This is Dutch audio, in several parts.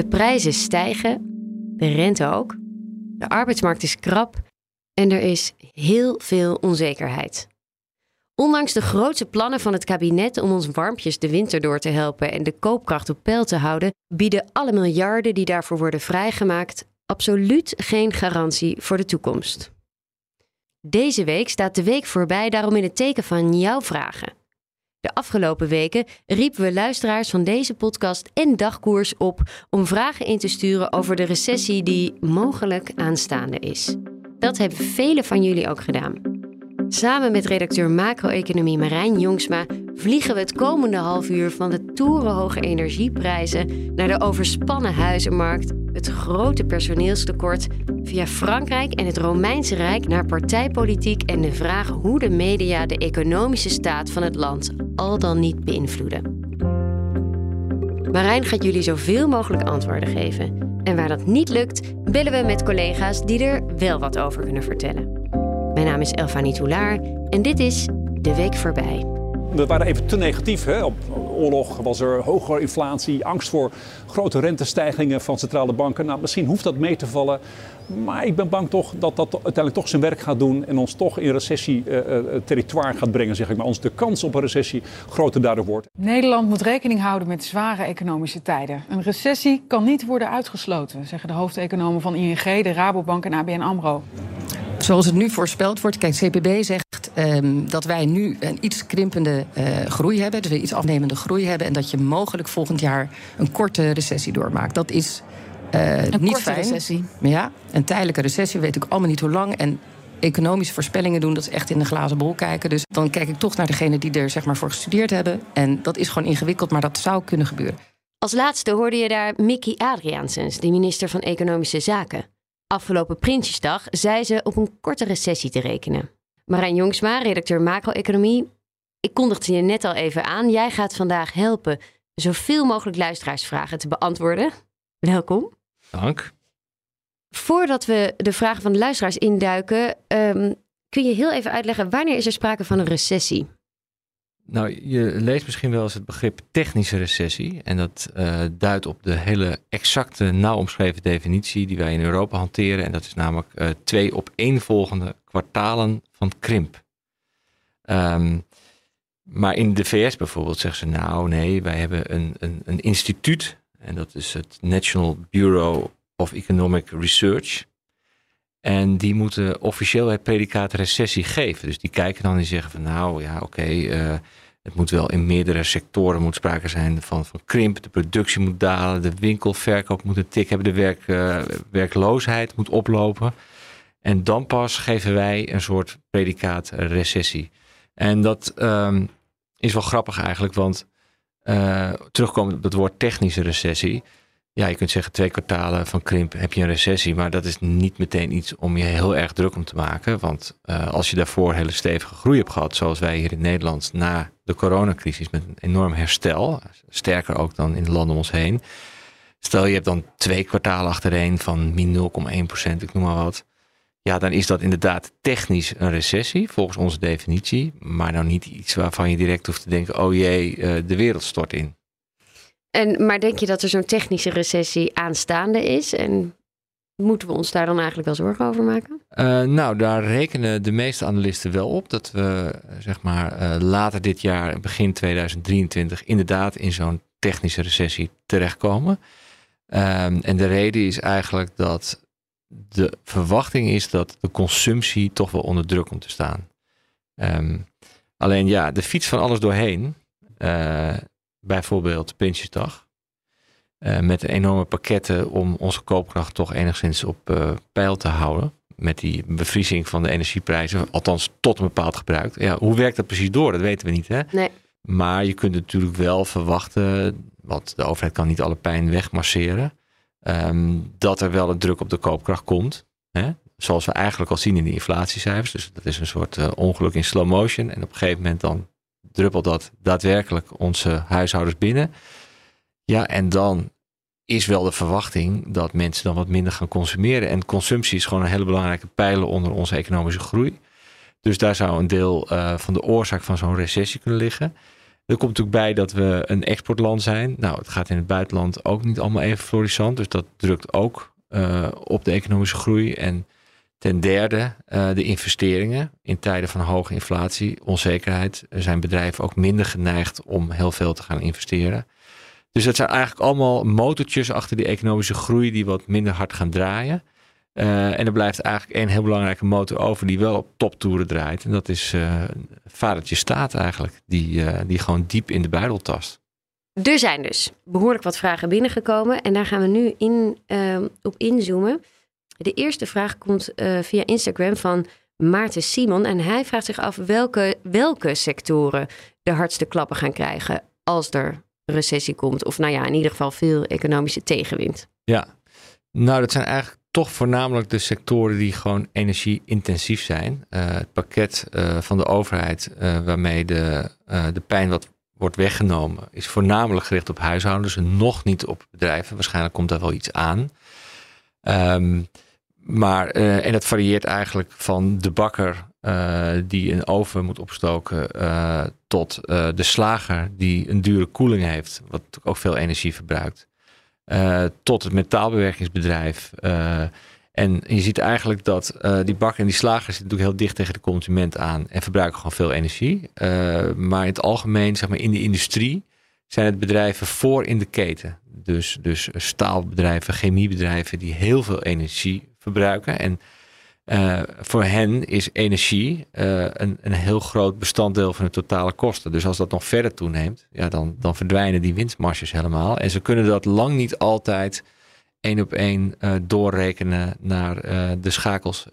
De prijzen stijgen, de rente ook. De arbeidsmarkt is krap en er is heel veel onzekerheid. Ondanks de grootste plannen van het kabinet om ons warmpjes de winter door te helpen en de koopkracht op peil te houden, bieden alle miljarden die daarvoor worden vrijgemaakt absoluut geen garantie voor de toekomst. Deze week staat de week voorbij daarom in het teken van jouw vragen. De afgelopen weken riepen we luisteraars van deze podcast en dagkoers op om vragen in te sturen over de recessie die mogelijk aanstaande is. Dat hebben velen van jullie ook gedaan. Samen met redacteur macro-economie Marijn Jongsma vliegen we het komende half uur van de torenhoge energieprijzen naar de overspannen huizenmarkt, het grote personeelstekort, via Frankrijk en het Romeinse Rijk naar partijpolitiek en de vraag hoe de media de economische staat van het land al dan niet beïnvloeden. Marijn gaat jullie zoveel mogelijk antwoorden geven. En waar dat niet lukt, bellen we met collega's die er wel wat over kunnen vertellen. Mijn naam is Elfanie Toulaar en dit is De Week Voorbij. We waren even te negatief. Hè? Op oorlog was er hogere inflatie, angst voor grote rentestijgingen van centrale banken. Nou, misschien hoeft dat mee te vallen. Maar ik ben bang toch dat dat uiteindelijk toch zijn werk gaat doen en ons toch in recessie-territoire uh, gaat brengen, zeg ik maar. Ons de kans op een recessie groter daardoor wordt. Nederland moet rekening houden met zware economische tijden. Een recessie kan niet worden uitgesloten, zeggen de hoofdeconomen van ING, de Rabobank en ABN AMRO. Zoals het nu voorspeld wordt, kijk, CPB zegt um, dat wij nu een iets krimpende uh, groei hebben, dus we iets afnemende groei hebben, en dat je mogelijk volgend jaar een korte recessie doormaakt. Dat is uh, een niet korte fijn. recessie. Ja, een tijdelijke recessie, we weten ook allemaal niet hoe lang. En economische voorspellingen doen, dat is echt in de glazen bol kijken. Dus dan kijk ik toch naar degene die er zeg maar, voor gestudeerd hebben. En dat is gewoon ingewikkeld, maar dat zou kunnen gebeuren. Als laatste hoorde je daar Mickey Adriaansens, de minister van Economische Zaken. Afgelopen Prinsjesdag zei ze op een korte recessie te rekenen. Marijn Jongsma, redacteur macro-economie. Ik kondigde je net al even aan. Jij gaat vandaag helpen zoveel mogelijk luisteraarsvragen te beantwoorden. Welkom. Dank. Voordat we de vragen van de luisteraars induiken, um, kun je heel even uitleggen wanneer is er sprake van een recessie? Nou, je leest misschien wel eens het begrip technische recessie. En dat uh, duidt op de hele exacte, nauw omschreven definitie die wij in Europa hanteren. En dat is namelijk uh, twee opeenvolgende kwartalen van krimp. Um, maar in de VS bijvoorbeeld zeggen ze, nou nee, wij hebben een, een, een instituut. En dat is het National Bureau of Economic Research. En die moeten officieel het predicaat recessie geven. Dus die kijken dan en zeggen van nou ja, oké, uh, het moet wel in meerdere sectoren moet sprake zijn van, van krimp. De productie moet dalen, de winkelverkoop moet een tik hebben, de werk, uh, werkloosheid moet oplopen. En dan pas geven wij een soort predicaat recessie. En dat um, is wel grappig eigenlijk, want uh, terugkomend op het woord technische recessie ja, je kunt zeggen twee kwartalen van krimp heb je een recessie, maar dat is niet meteen iets om je heel erg druk om te maken. Want uh, als je daarvoor hele stevige groei hebt gehad, zoals wij hier in Nederland na de coronacrisis met een enorm herstel, sterker ook dan in de landen om ons heen. Stel je hebt dan twee kwartalen achtereen van min 0,1% ik noem maar wat. Ja, dan is dat inderdaad technisch een recessie, volgens onze definitie. Maar nou niet iets waarvan je direct hoeft te denken, oh jee, uh, de wereld stort in. En, maar denk je dat er zo'n technische recessie aanstaande is? En moeten we ons daar dan eigenlijk wel zorgen over maken? Uh, nou, daar rekenen de meeste analisten wel op dat we zeg maar uh, later dit jaar, begin 2023, inderdaad in zo'n technische recessie terechtkomen. Um, en de reden is eigenlijk dat de verwachting is dat de consumptie toch wel onder druk komt te staan. Um, alleen ja, de fiets van alles doorheen. Uh, bijvoorbeeld Prinsjesdag. Uh, met enorme pakketten om onze koopkracht toch enigszins op uh, peil te houden. Met die bevriezing van de energieprijzen, althans tot een bepaald gebruik. Ja, hoe werkt dat precies door? Dat weten we niet. Hè? Nee. Maar je kunt natuurlijk wel verwachten, want de overheid kan niet alle pijn wegmasseren, um, dat er wel een druk op de koopkracht komt. Hè? Zoals we eigenlijk al zien in de inflatiecijfers. Dus dat is een soort uh, ongeluk in slow motion. En op een gegeven moment dan druppelt dat daadwerkelijk onze huishoudens binnen. Ja, en dan is wel de verwachting dat mensen dan wat minder gaan consumeren. En consumptie is gewoon een hele belangrijke pijler onder onze economische groei. Dus daar zou een deel uh, van de oorzaak van zo'n recessie kunnen liggen. Er komt natuurlijk bij dat we een exportland zijn. Nou, het gaat in het buitenland ook niet allemaal even florissant. Dus dat drukt ook uh, op de economische groei. En ten derde, uh, de investeringen. In tijden van hoge inflatie, onzekerheid, zijn bedrijven ook minder geneigd om heel veel te gaan investeren. Dus dat zijn eigenlijk allemaal motortjes achter die economische groei die wat minder hard gaan draaien. Uh, en er blijft eigenlijk één heel belangrijke motor over die wel op toptoeren draait. En dat is uh, vadertje staat eigenlijk, die, die gewoon diep in de buidel tast. Er zijn dus behoorlijk wat vragen binnengekomen en daar gaan we nu in, op inzoomen. De eerste vraag komt via Instagram van Maarten Simon en hij vraagt zich af welke, welke sectoren de hardste klappen gaan krijgen als er recessie komt. Of nou ja, in ieder geval veel economische tegenwind. Ja, nou dat zijn eigenlijk toch voornamelijk de sectoren die gewoon energie-intensief zijn. Uh, het pakket uh, van de overheid waarmee de, de pijn wat wordt weggenomen, is voornamelijk gericht op huishoudens en nog niet op bedrijven. Waarschijnlijk komt daar wel iets aan. Um, maar, en dat varieert eigenlijk van de bakker die een oven moet opstoken, tot de slager die een dure koeling heeft, wat ook veel energie verbruikt. Tot het metaalbewerkingsbedrijf. En je ziet eigenlijk dat die bakken en die slagers zitten natuurlijk heel dicht tegen de consument aan en verbruiken gewoon veel energie. maar in het algemeen, zeg maar in de industrie, zijn het bedrijven voor in de keten. Dus, dus staalbedrijven, chemiebedrijven die heel veel energie verbruiken. En uh, voor hen is energie uh, een, een heel groot bestanddeel van de totale kosten. Dus als dat nog verder toeneemt, ja, dan, dan verdwijnen die winstmarges helemaal. En ze kunnen dat lang niet altijd één op één uh, doorrekenen naar de schakels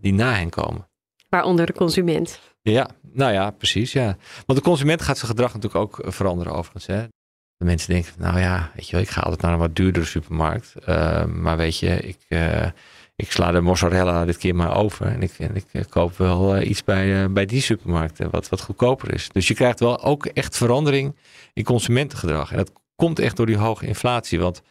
die na hen komen. Waaronder de consument. Ja, nou ja, precies. Ja. Want de consument gaat zijn gedrag natuurlijk ook veranderen overigens. Hè. De mensen denken, nou ja, weet je wel, ik ga altijd naar een wat duurdere supermarkt. maar weet je, ik ik sla de mozzarella dit keer maar over. En ik, ik koop wel uh, iets bij, uh, bij die supermarkten wat, wat goedkoper is. Dus je krijgt wel ook echt verandering in consumentengedrag. En dat komt echt door die hoge inflatie. Want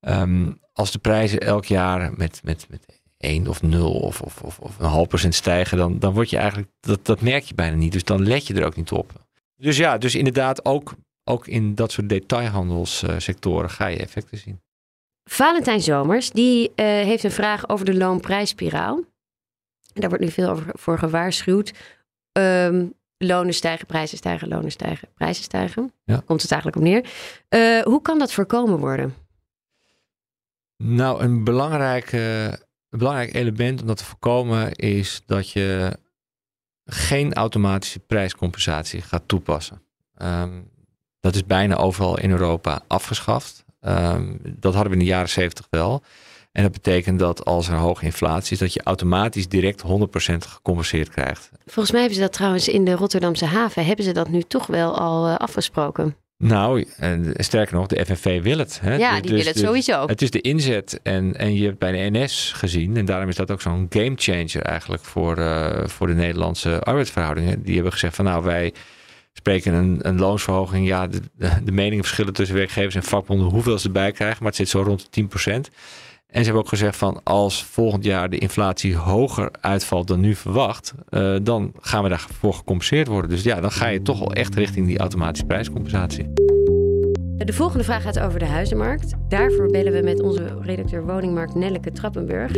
um, als de prijzen elk jaar met, met, met 1 of 0 of, of, of, of een half procent stijgen, dan, dan word je eigenlijk, dat, dat merk je bijna niet. Dus dan let je er ook niet op. Dus ja, dus inderdaad ook, ook in dat soort detailhandelssectoren ga je effecten zien. Valentijn Zomers, die uh, heeft een vraag over de loonprijsspiraal. Daar wordt nu veel over, voor gewaarschuwd. Um, lonen stijgen, prijzen stijgen, lonen stijgen, prijzen stijgen. Ja. Komt het eigenlijk op neer. Uh, hoe kan dat voorkomen worden? Nou, een belangrijk, uh, een belangrijk element om dat te voorkomen is dat je geen automatische prijscompensatie gaat toepassen. Um, dat is bijna overal in Europa afgeschaft. Um, dat hadden we in de jaren 70 wel. En dat betekent dat als er hoge inflatie is, dat je automatisch direct 100% gecompenseerd krijgt. Volgens mij hebben ze dat trouwens in de Rotterdamse haven, hebben ze dat nu toch wel al uh, afgesproken. Nou, en sterker nog, de FNV wil het. Hè? Ja, die dus, wil het sowieso. Het is de inzet en, en je hebt bij de NS gezien, en daarom is dat ook zo'n game changer eigenlijk voor, uh, voor de Nederlandse arbeidsverhoudingen. Die hebben gezegd van nou, wij spreken een, een loonsverhoging. Ja, de, de, meningen verschillen tussen werkgevers en vakbonden hoeveel ze erbij krijgen, maar het zit zo rond de 10%. En ze hebben ook gezegd van als volgend jaar de inflatie hoger uitvalt dan nu verwacht, uh, dan gaan we daarvoor gecompenseerd worden. Dus ja, dan ga je toch al echt richting die automatische prijscompensatie. De volgende vraag gaat over de huizenmarkt. Daarvoor bellen we met onze redacteur woningmarkt Nelleke Trappenburg.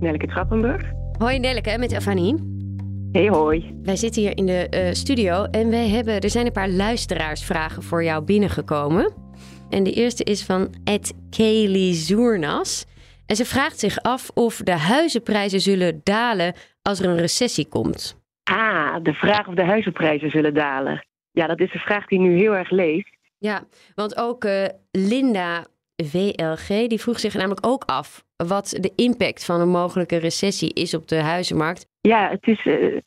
Nelleke Trappenburg. Hoi Nelleke, met Afanie. Hey hoi. Wij zitten hier in de uh, studio en wij hebben, er zijn een paar luisteraarsvragen voor jou binnengekomen. En de eerste is van Ed Kelly Zoernas. En ze vraagt zich af of de huizenprijzen zullen dalen als er een recessie komt. Ah, de vraag of de huizenprijzen zullen dalen. Ja, dat is de vraag die nu heel erg leeft. Ja, want ook uh, Linda VLG die vroeg zich namelijk ook af wat de impact van een mogelijke recessie is op de huizenmarkt. Ja, het is. Uh,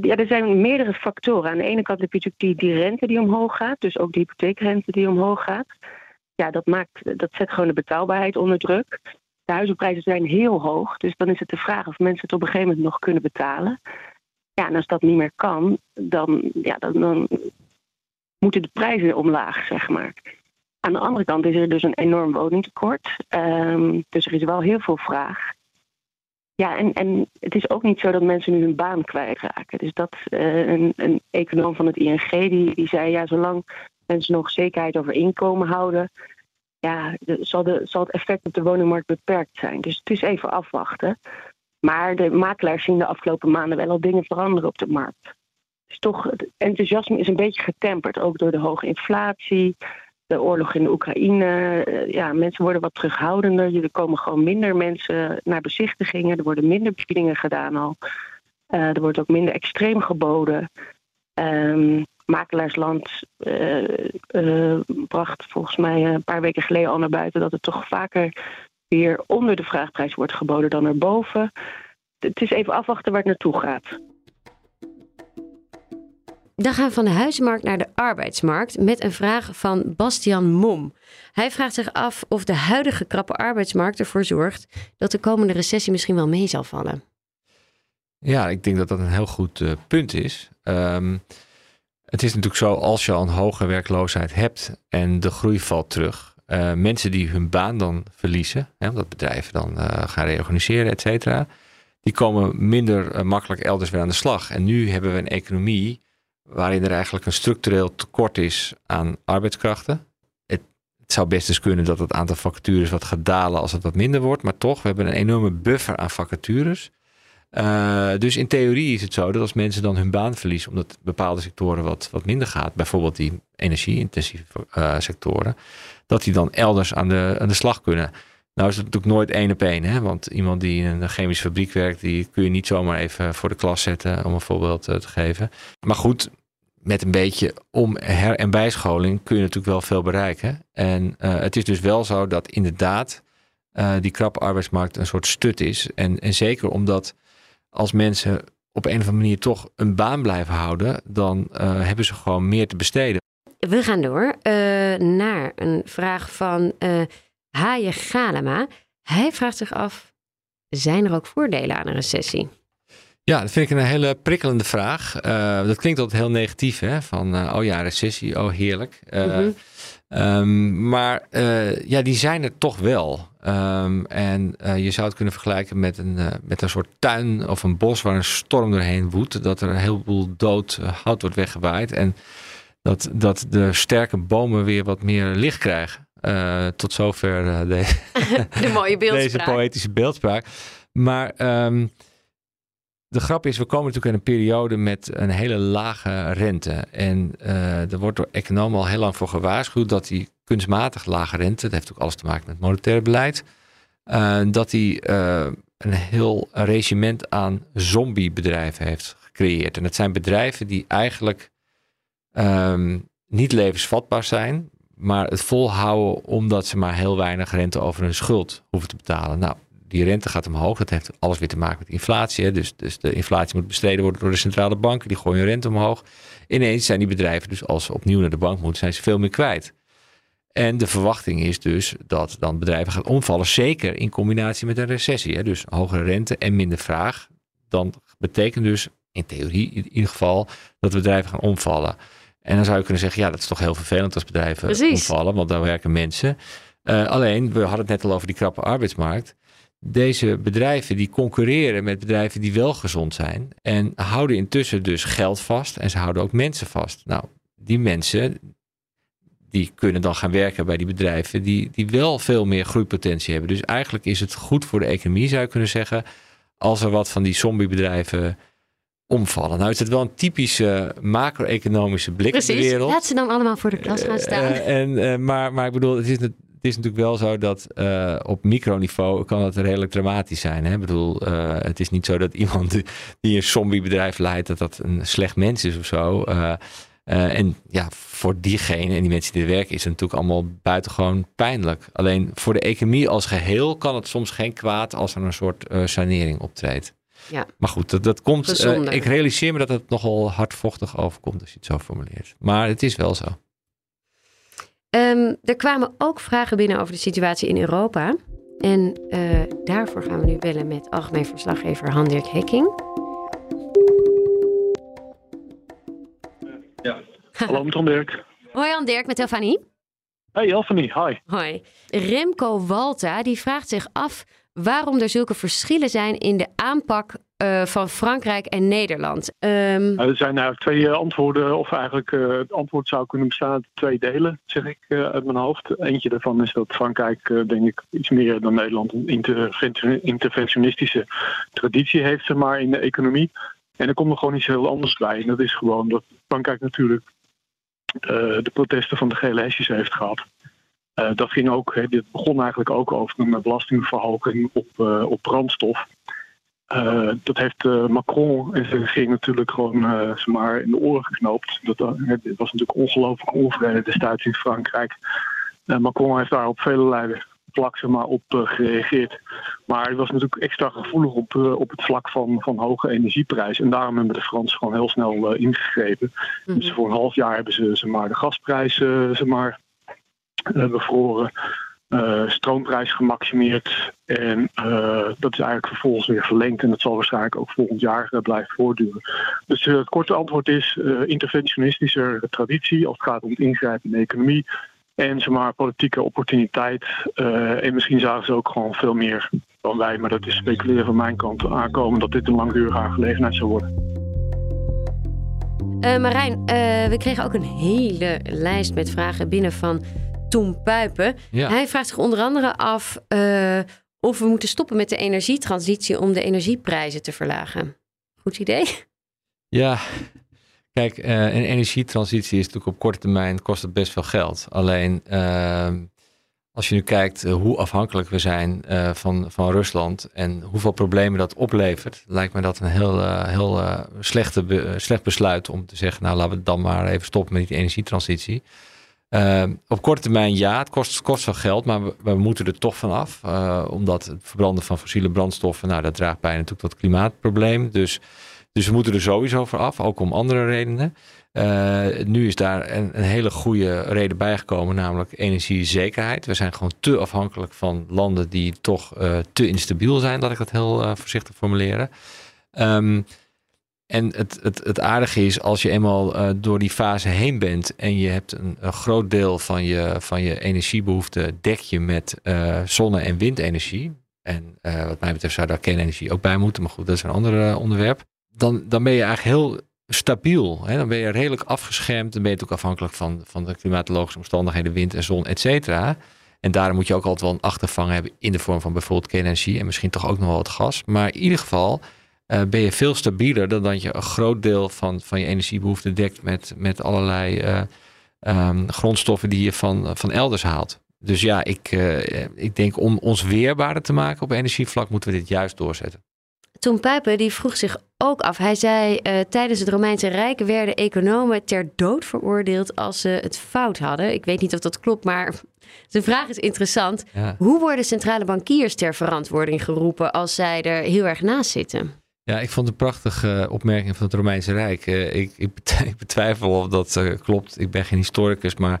ja, er zijn meerdere factoren. Aan de ene kant heb je natuurlijk die, die rente die omhoog gaat, dus ook de hypotheekrente die omhoog gaat. Ja, dat, maakt, dat zet gewoon de betaalbaarheid onder druk. De huizenprijzen zijn heel hoog, dus dan is het de vraag of mensen het op een gegeven moment nog kunnen betalen. Ja, en als dat niet meer kan, dan, ja, dan, dan moeten de prijzen omlaag, zeg maar. Aan de andere kant is er dus een enorm woningtekort. Um, dus er is wel heel veel vraag. Ja, en, en het is ook niet zo dat mensen nu hun baan kwijtraken. Dus dat uh, een, een econoom van het ING die, die zei: ja, zolang mensen nog zekerheid over inkomen houden, ja, zal, de, zal het effect op de woningmarkt beperkt zijn. Dus het is even afwachten. Maar de makelaars zien de afgelopen maanden wel al dingen veranderen op de markt. Dus toch, het enthousiasme is een beetje getemperd, ook door de hoge inflatie, de oorlog in de Oekraïne. Eh, ja, mensen worden wat terughoudender. Er komen gewoon minder mensen naar bezichtigingen. Er worden minder biedingen gedaan al. Uh, er wordt ook minder extreem geboden. Um, Makelaarsland uh, bracht volgens mij een paar weken geleden al naar buiten dat het toch vaker weer onder de vraagprijs wordt geboden dan erboven. Het is even afwachten waar het naartoe gaat. Dan gaan we van de huizenmarkt naar de arbeidsmarkt met een vraag van Bastian Mom. Hij vraagt zich af of de huidige krappe arbeidsmarkt ervoor zorgt dat de komende recessie misschien wel mee zal vallen. Ja, ik denk dat dat een heel goed uh, punt is. Um, het is natuurlijk zo, als je al een hoge werkloosheid hebt en de groei valt terug. Uh, mensen die hun baan dan verliezen, hè, omdat bedrijven dan uh, gaan reorganiseren, et cetera. Die komen minder makkelijk elders weer aan de slag. En nu hebben we een economie waarin er eigenlijk een structureel tekort is aan arbeidskrachten. Het, zou best eens kunnen dat het aantal vacatures wat gaat dalen als het wat minder wordt, maar toch, we hebben een enorme buffer aan vacatures. Uh, dus in theorie is het zo dat als mensen dan hun baan verliezen, omdat bepaalde sectoren wat, wat minder gaat, bijvoorbeeld die energie-intensieve uh, sectoren, dat die dan elders aan de, aan de slag kunnen. Nou is het natuurlijk nooit één op één, hè? want iemand die in een chemische fabriek werkt, die kun je niet zomaar even voor de klas zetten, om een voorbeeld uh, te geven. Maar goed, met een beetje om her- en bijscholing kun je natuurlijk wel veel bereiken. En het is dus wel zo dat inderdaad die krappe arbeidsmarkt een soort stut is. En, en zeker omdat als mensen op een of andere manier toch een baan blijven houden, dan uh, hebben ze gewoon meer te besteden. We gaan door uh, naar een vraag van Haje Galema. Hij vraagt zich af: zijn er ook voordelen aan een recessie? Ja, dat vind ik een hele prikkelende vraag. dat klinkt altijd heel negatief, hè? Van, oh ja, recessie, oh heerlijk. Mm -hmm. um, maar ja, die zijn er toch wel. Um, en je zou het kunnen vergelijken met een, met een soort tuin of een bos waar een storm doorheen woedt. Dat er een heleboel dood hout wordt weggewaaid. En dat, dat de sterke bomen weer wat meer licht krijgen. Tot zover de, de mooie deze poëtische beeldspraak. Maar um, de grap is, we komen natuurlijk in een periode met een hele lage rente. En er wordt door economen al heel lang voor gewaarschuwd dat die kunstmatig lage rente, dat heeft ook alles te maken met monetair beleid, uh, dat die uh, een heel regiment aan zombiebedrijven heeft gecreëerd. En dat zijn bedrijven die eigenlijk um, niet levensvatbaar zijn, maar het volhouden omdat ze maar heel weinig rente over hun schuld hoeven te betalen. Nou, die rente gaat omhoog. Dat heeft alles weer te maken met inflatie. Hè. Dus, dus de inflatie moet bestreden worden door de centrale banken. Die gooien hun rente omhoog. Ineens zijn die bedrijven dus als ze opnieuw naar de bank moeten, zijn ze veel meer kwijt. En de verwachting is dus dat dan bedrijven gaan omvallen, zeker in combinatie met een recessie. Hè? Dus hogere rente en minder vraag. Dan betekent dus in theorie in ieder geval dat bedrijven gaan omvallen. En dan zou je kunnen zeggen, ja, dat is toch heel vervelend als bedrijven Precies. omvallen, want daar werken mensen. Uh, alleen, we hadden het net al over die krappe arbeidsmarkt. Deze bedrijven die concurreren met bedrijven die wel gezond zijn en houden intussen dus geld vast en ze houden ook mensen vast. Nou, die mensen die kunnen dan gaan werken bij die bedrijven die, die wel veel meer groeipotentie hebben. Dus eigenlijk is het goed voor de economie, zou je kunnen zeggen, als er wat van die zombiebedrijven omvallen. Nou is het wel een typische macro-economische blik Precies. op de wereld. Laat ze dan allemaal voor de klas gaan staan. Uh, en, uh, maar, maar ik bedoel, het is, het is natuurlijk wel zo dat uh, op microniveau kan het redelijk dramatisch zijn. Hè? Ik bedoel, het is niet zo dat iemand die een zombiebedrijf leidt, dat dat een slecht mens is of zo. En ja, voor diegene en die mensen die er werken is het natuurlijk allemaal buitengewoon pijnlijk. Alleen voor de economie als geheel kan het soms geen kwaad als er een soort sanering optreedt. Ja. Maar goed, dat, dat komt. Uh, ik realiseer me dat het nogal hardvochtig overkomt als je het zo formuleert. Maar het is wel zo. Um, er kwamen ook vragen binnen over de situatie in Europa. En daarvoor gaan we nu bellen met algemeen verslaggever Han-Dirk Hekking. Ja. Hallo, met Dirk. Hoi Jan Dirk, met Elfanie. Hey Elfanie, hi. Hoi. Remco Walta die vraagt zich af waarom er zulke verschillen zijn in de aanpak uh, van Frankrijk en Nederland. Um... er zijn eigenlijk twee antwoorden, of eigenlijk uh, het antwoord zou kunnen bestaan uit twee delen, zeg ik uit mijn hoofd. Eentje daarvan is dat Frankrijk, denk ik, iets meer dan Nederland een interventionistische traditie heeft, zeg maar, in de economie. En er komt er gewoon iets heel anders bij. En dat is gewoon dat Frankrijk natuurlijk de protesten van de gele hesjes heeft gehad. Uh, dat ging ook, dit begon eigenlijk ook over een belastingverhoging op, uh, op brandstof. Uh, dat heeft Macron en zijn regering natuurlijk gewoon maar in de oren geknoopt. Dat, het was natuurlijk ongelooflijk onvrede destijds in Frankrijk. Macron heeft daar op vele vlak zeg maar, op gereageerd. Maar hij was natuurlijk extra gevoelig op, op het vlak van, van hoge energieprijzen. En daarom hebben de Fransen gewoon heel snel ingegrepen. Mm Dus voor een half jaar hebben ze zeg maar, de gasprijzen zeg maar, bevroren. Uh, stroomprijs gemaximeerd. En uh, dat is eigenlijk vervolgens weer verlengd. En dat zal waarschijnlijk ook volgend jaar blijven voortduren. Dus het korte antwoord is interventionistische traditie als het gaat om het ingrijpen in de economie. En zeg maar politieke opportuniteit. en misschien zagen ze ook gewoon veel meer dan wij. Maar dat is speculeren van mijn kant aankomen dat dit een langdurige aangelegenheid zou worden. Marijn, we kregen ook een hele lijst met vragen binnen van Tom Puipen. Hij vraagt zich onder andere af uh, of we moeten stoppen met de energietransitie om de energieprijzen te verlagen. Goed idee? Ja, kijk, uh, een energietransitie is natuurlijk op korte termijn kost het best veel geld. Alleen uh, als je nu kijkt hoe afhankelijk we zijn van, van Rusland en hoeveel problemen dat oplevert, lijkt me dat een heel, heel slechte slecht besluit om te zeggen, nou laten we dan maar even stoppen met die energietransitie. Uh, op korte termijn ja, het kost, kost veel geld, maar we, moeten er toch van af. Uh, omdat het verbranden van fossiele brandstoffen, nou dat draagt bij natuurlijk tot klimaatprobleem. Dus, dus we moeten er sowieso voor af, ook om andere redenen. Uh, nu is daar een, een, hele goede reden bijgekomen, namelijk energiezekerheid. We zijn gewoon te afhankelijk van landen die toch te instabiel zijn, laat ik dat heel voorzichtig formuleren. Um, en het, het, het aardige is, als je eenmaal uh, door die fase heen bent en je hebt een, groot deel van je, van je energiebehoefte dek je met uh, zonne- en windenergie. En uh, wat mij betreft zou daar kernenergie ook bij moeten, maar goed, dat is een ander onderwerp. Dan, dan ben je eigenlijk heel stabiel. Hè? Dan ben je redelijk afgeschermd. Dan ben je ook afhankelijk van, van de klimatologische omstandigheden, wind en zon, et cetera. En daarom moet je ook altijd wel een achtervang hebben in de vorm van bijvoorbeeld kernenergie en misschien toch ook nog wel het gas. Maar in ieder geval uh, ben je veel stabieler dan dat je een groot deel van, van je energiebehoefte dekt met, met allerlei uh, um, grondstoffen die je van, van elders haalt. Dus ja, ik, uh, ik denk om ons weerbaarder te maken op energievlak moeten we dit juist doorzetten. Toen Pijpen die vroeg zich ook af. Hij zei tijdens het Romeinse Rijk werden economen ter dood veroordeeld als ze het fout hadden. Ik weet niet of dat klopt, maar zijn vraag is interessant. Ja. Hoe worden centrale bankiers ter verantwoording geroepen als zij er heel erg naast zitten? Ja, ik vond het een prachtige opmerking van het Romeinse Rijk. Uh, ik, ik, betwijfel of dat uh, klopt. Ik ben geen historicus, maar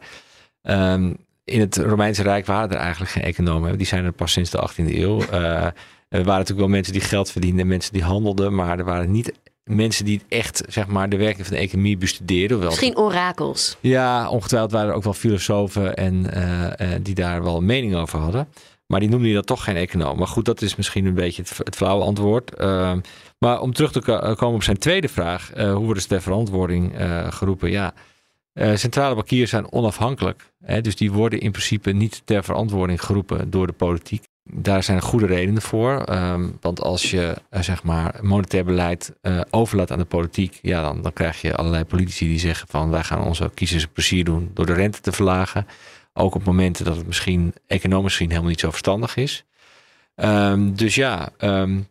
um, in het Romeinse Rijk waren er eigenlijk geen economen. Die zijn er pas sinds de 18e eeuw. Uh, er waren natuurlijk wel mensen die geld verdienden, mensen die handelden, maar er waren niet mensen die echt zeg maar, de werking van de economie bestudeerden. Wel. Misschien orakels. Ja, ongetwijfeld waren er ook wel filosofen en die daar wel een mening over hadden. Maar die noemden dat toch geen econoom. Maar goed, dat is misschien een beetje het, het flauwe antwoord. Uh, maar om terug te komen op zijn tweede vraag, uh, hoe worden ze ter verantwoording uh, geroepen? Ja, centrale bankiers zijn onafhankelijk. Hè, dus die worden in principe niet ter verantwoording geroepen door de politiek. Daar zijn goede redenen voor. Ehm, want als je zeg maar monetair beleid overlaat aan de politiek, ja, dan, dan krijg je allerlei politici die zeggen van wij gaan onze kiezers plezier doen door de rente te verlagen. Ook op momenten dat het misschien economisch misschien helemaal niet zo verstandig is. Um, dus ja, um,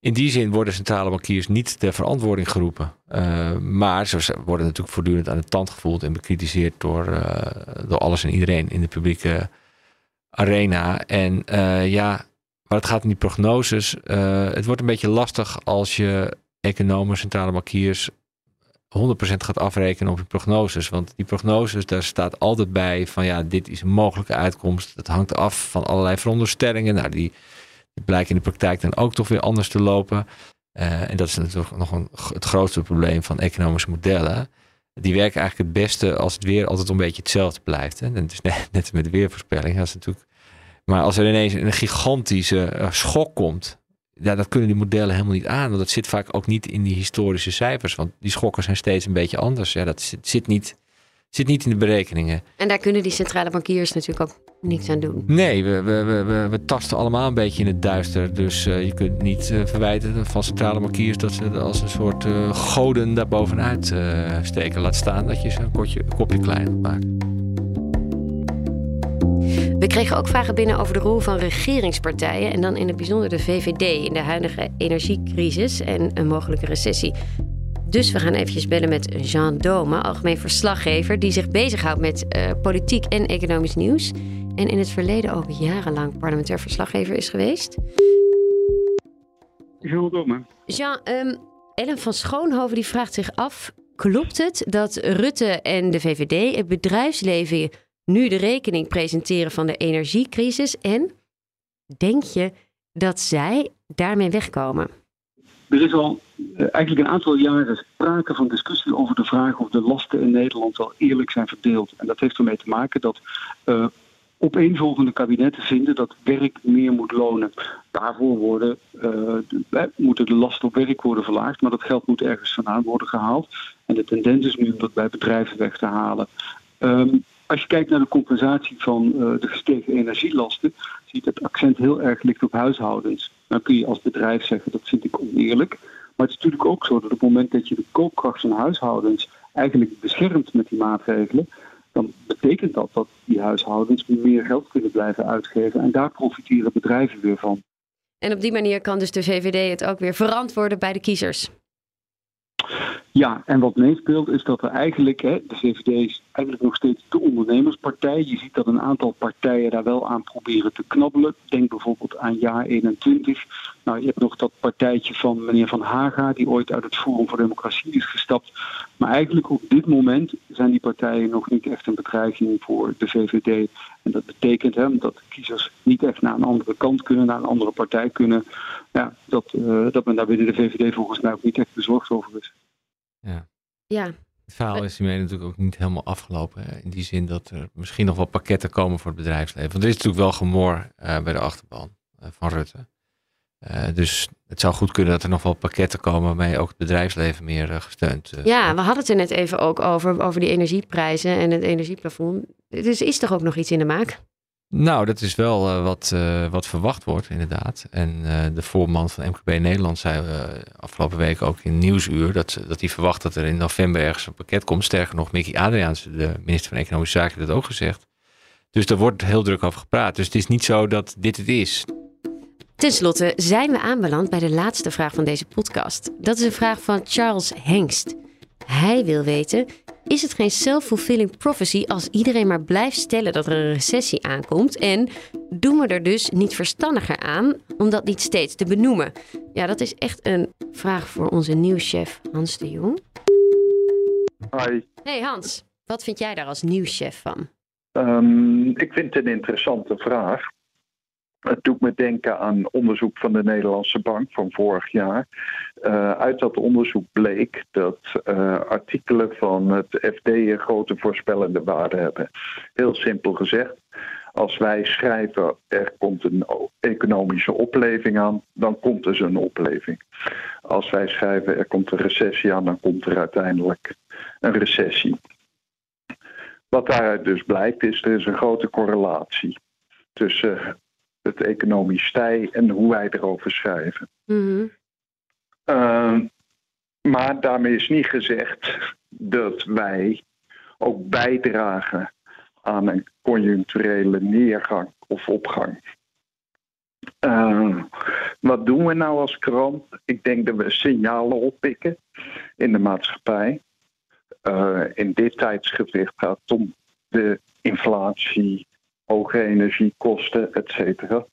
in die zin worden centrale bankiers niet ter verantwoording geroepen. Uh, maar ze worden natuurlijk voortdurend aan de tand gevoeld en bekritiseerd door, uh, door alles en iedereen in de publieke arena. En uh, ja, maar het gaat in die prognoses. het wordt een beetje lastig als je economen, centrale bankiers 100% gaat afrekenen op je prognoses. Want die prognoses, daar staat altijd bij van ja, dit is een mogelijke uitkomst. Dat hangt af van allerlei veronderstellingen. Nou, die die blijkt in de praktijk dan ook toch weer anders te lopen. Uh, en dat is natuurlijk nog een, het grootste probleem van economische modellen. Die werken eigenlijk het beste als het weer altijd een beetje hetzelfde blijft. Hè. Is net, net met weervoorspelling. Het natuurlijk Maar als er ineens een gigantische eh, schok komt, ja, dat kunnen die modellen helemaal niet aan. Want dat zit vaak ook niet in die historische cijfers. Want die schokken zijn steeds een beetje anders. Ja, dat zit, zit, niet, zit niet in de berekeningen. En daar kunnen die centrale bankiers natuurlijk ook niks aan doen. Nee, we, we, we, we, tasten allemaal een beetje in het duister. Dus uh, je kunt niet uh, verwijten van centrale bankiers dat ze als een soort uh, goden daarbovenuit steken. Laat staan dat je ze een kopje, kopje klein maakt. We kregen ook vragen binnen over de rol van regeringspartijen en dan in het bijzonder de VVD in de huidige energiecrisis en een mogelijke recessie. Dus we gaan eventjes bellen met Jean Dome, algemeen verslaggever die zich bezighoudt met uh, politiek en economisch nieuws. En in het verleden ook jarenlang parlementair verslaggever is geweest. Jean Dome. Jean, um, Ellen van Schoonhoven die vraagt zich af: klopt het dat Rutte en de VVD het bedrijfsleven nu de rekening presenteren van de energiecrisis? En denk je dat zij daarmee wegkomen? Er is al uh, eigenlijk een aantal jaren sprake van discussie over de vraag of de lasten in Nederland wel eerlijk zijn verdeeld. En dat heeft ermee te maken dat uh, opeenvolgende kabinetten vinden dat werk meer moet lonen. Daarvoor worden, uh, moeten de lasten op werk worden verlaagd, maar dat geld moet ergens vandaan worden gehaald. En de tendens is nu om dat bij bedrijven weg te halen. Um, als je kijkt naar de compensatie van uh, de gestegen energielasten, ziet het accent heel erg ligt op huishoudens. Dan kun je als bedrijf zeggen dat vind ik oneerlijk. Maar het is natuurlijk ook zo dat op het moment dat je de koopkracht van huishoudens eigenlijk beschermt met die maatregelen, dan betekent dat dat die huishoudens meer geld kunnen blijven uitgeven. En daar profiteren bedrijven weer van. En op die manier kan dus de VVD het ook weer verantwoorden bij de kiezers. Ja, en wat meespeelt is dat er eigenlijk, hè, de VVD is eigenlijk nog steeds de ondernemerspartij. Je ziet dat een aantal partijen daar wel aan proberen te knabbelen. Denk bijvoorbeeld aan jaar 21. Nou, je hebt nog dat partijtje van meneer Van Haga, die ooit uit het Forum voor Democratie is gestapt. Maar eigenlijk op dit moment zijn die partijen nog niet echt een bedreiging voor de VVD. En dat betekent hè, dat kiezers niet echt naar een andere kant kunnen, naar een andere partij kunnen. Ja, dat, uh, dat men daar binnen de VVD volgens mij ook niet echt bezorgd over is. Ja. ja. Het verhaal is hiermee natuurlijk ook niet helemaal afgelopen. Hè? In die zin dat er misschien nog wel pakketten komen voor het bedrijfsleven. Want er is natuurlijk wel gemor uh, bij de achterban uh, van Rutte. Uh, dus het zou goed kunnen dat er nog wel pakketten komen waarmee ook het bedrijfsleven meer gesteund Ja, we hadden het er net even ook over, over die energieprijzen en het energieplafond. Dus is toch ook nog iets in de maak? Nou, dat is wel uh, wat, uh, wat verwacht wordt, inderdaad. En uh, de voorman van MKB Nederland zei afgelopen week ook in Nieuwsuur dat, dat hij verwacht dat er in november ergens een pakket komt. Sterker nog, Mickey Adriaans, de minister van Economische Zaken, heeft dat ook gezegd. Dus daar wordt heel druk over gepraat. Dus het is niet zo dat dit het is. Ten slotte zijn we aanbeland bij de laatste vraag van deze podcast. Dat is een vraag van Charles Hengst. Hij wil weten: is het geen self-fulfilling prophecy als iedereen maar blijft stellen dat er een recessie aankomt? En doen we er dus niet verstandiger aan om dat niet steeds te benoemen? Ja, dat is echt een vraag voor onze nieuwschef Hans de Jong. Hi. Hey Hans, wat vind jij daar als nieuwschef van? Um, ik vind het een interessante vraag. Het doet me denken aan onderzoek van de Nederlandse Bank van vorig jaar. Uh, uit dat onderzoek bleek dat uh, artikelen van het FD een grote voorspellende waarde hebben. Heel simpel gezegd. Als wij schrijven er komt een economische opleving aan, dan komt er zo'n opleving. Als wij schrijven er komt een recessie aan, dan komt er uiteindelijk een recessie. Wat daaruit dus blijkt is, er is een grote correlatie tussen het economisch stij en hoe wij erover schrijven. Mm-hmm. Uh, maar daarmee is niet gezegd dat wij ook bijdragen aan een conjuncturele neergang of opgang. Uh, wat doen we nou als krant? Ik denk dat we signalen oppikken in de maatschappij. Uh, in dit tijdsgewicht gaat het om de inflatie, hoge energiekosten, et cetera.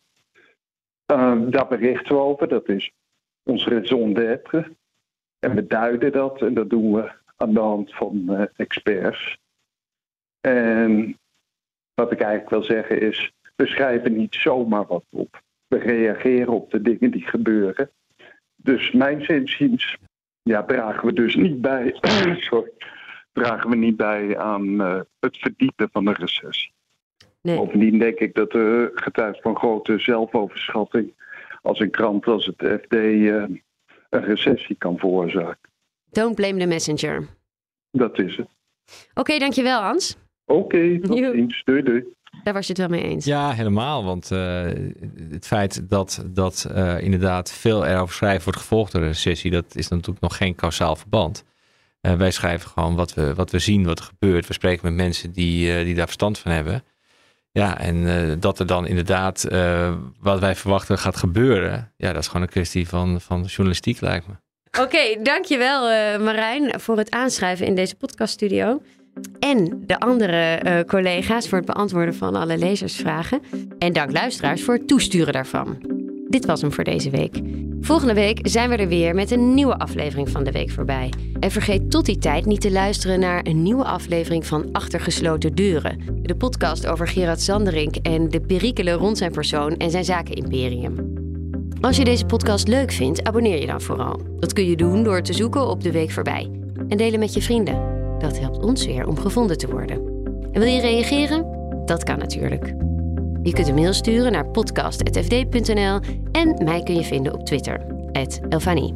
Daar berichten we over, dat is ons raison d'être. En we duiden dat en dat doen we aan de hand van uh, experts. En wat ik eigenlijk wil zeggen is, we schrijven niet zomaar wat op. We reageren op de dingen die gebeuren. Dus mijn zinziens ja, dragen we dus niet bij, sorry, dragen we niet bij aan uh, het verdiepen van de recessie. Nee. Bovendien denk ik dat er getuigt van grote zelfoverschatting als een krant als het FD eh, een recessie kan veroorzaken. Don't blame the messenger. Dat is het. Oké, dankjewel Hans. Oké, tot Joep. ziens. Doei doei. Daar was je het wel mee eens. Ja, helemaal. Want eh, het feit dat, dat eh, inderdaad veel erover schrijven wordt gevolgd door een recessie, dat is natuurlijk nog geen kausaal verband. Eh, wij schrijven gewoon wat we, wat we zien, wat er gebeurt. We spreken met mensen die, eh, die daar verstand van hebben. Ja, en eh, dat er dan inderdaad eh, wat wij verwachten gaat gebeuren, ja, dat is gewoon een kwestie van, van journalistiek, lijkt me. Oké, dankjewel eh Marijn voor het aanschrijven in deze podcaststudio. En de andere collega's voor het beantwoorden van alle lezersvragen. En dank luisteraars voor het toesturen daarvan. Dit was hem voor deze week. Volgende week zijn we er weer met een nieuwe aflevering van de Week voorbij. En vergeet tot die tijd niet te luisteren naar een nieuwe aflevering van Achtergesloten Deuren. De podcast over Gerard Sanderink en de perikelen rond zijn persoon en zijn zakenimperium. Als je deze podcast leuk vindt, abonneer je dan vooral. Dat kun je doen door te zoeken op De Week Voorbij. En delen met je vrienden. Dat helpt ons weer om gevonden te worden. En wil je reageren? Dat kan natuurlijk. Je kunt een mail sturen naar podcast.fd.nl en mij kun je vinden op Twitter, Elfanie.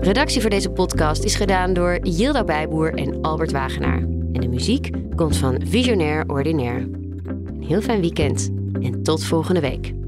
Redactie voor deze podcast is gedaan door Yilda Bijboer en Albert Wagenaar. En de muziek komt van Visionair Ordinaire. Een heel fijn weekend en tot volgende week.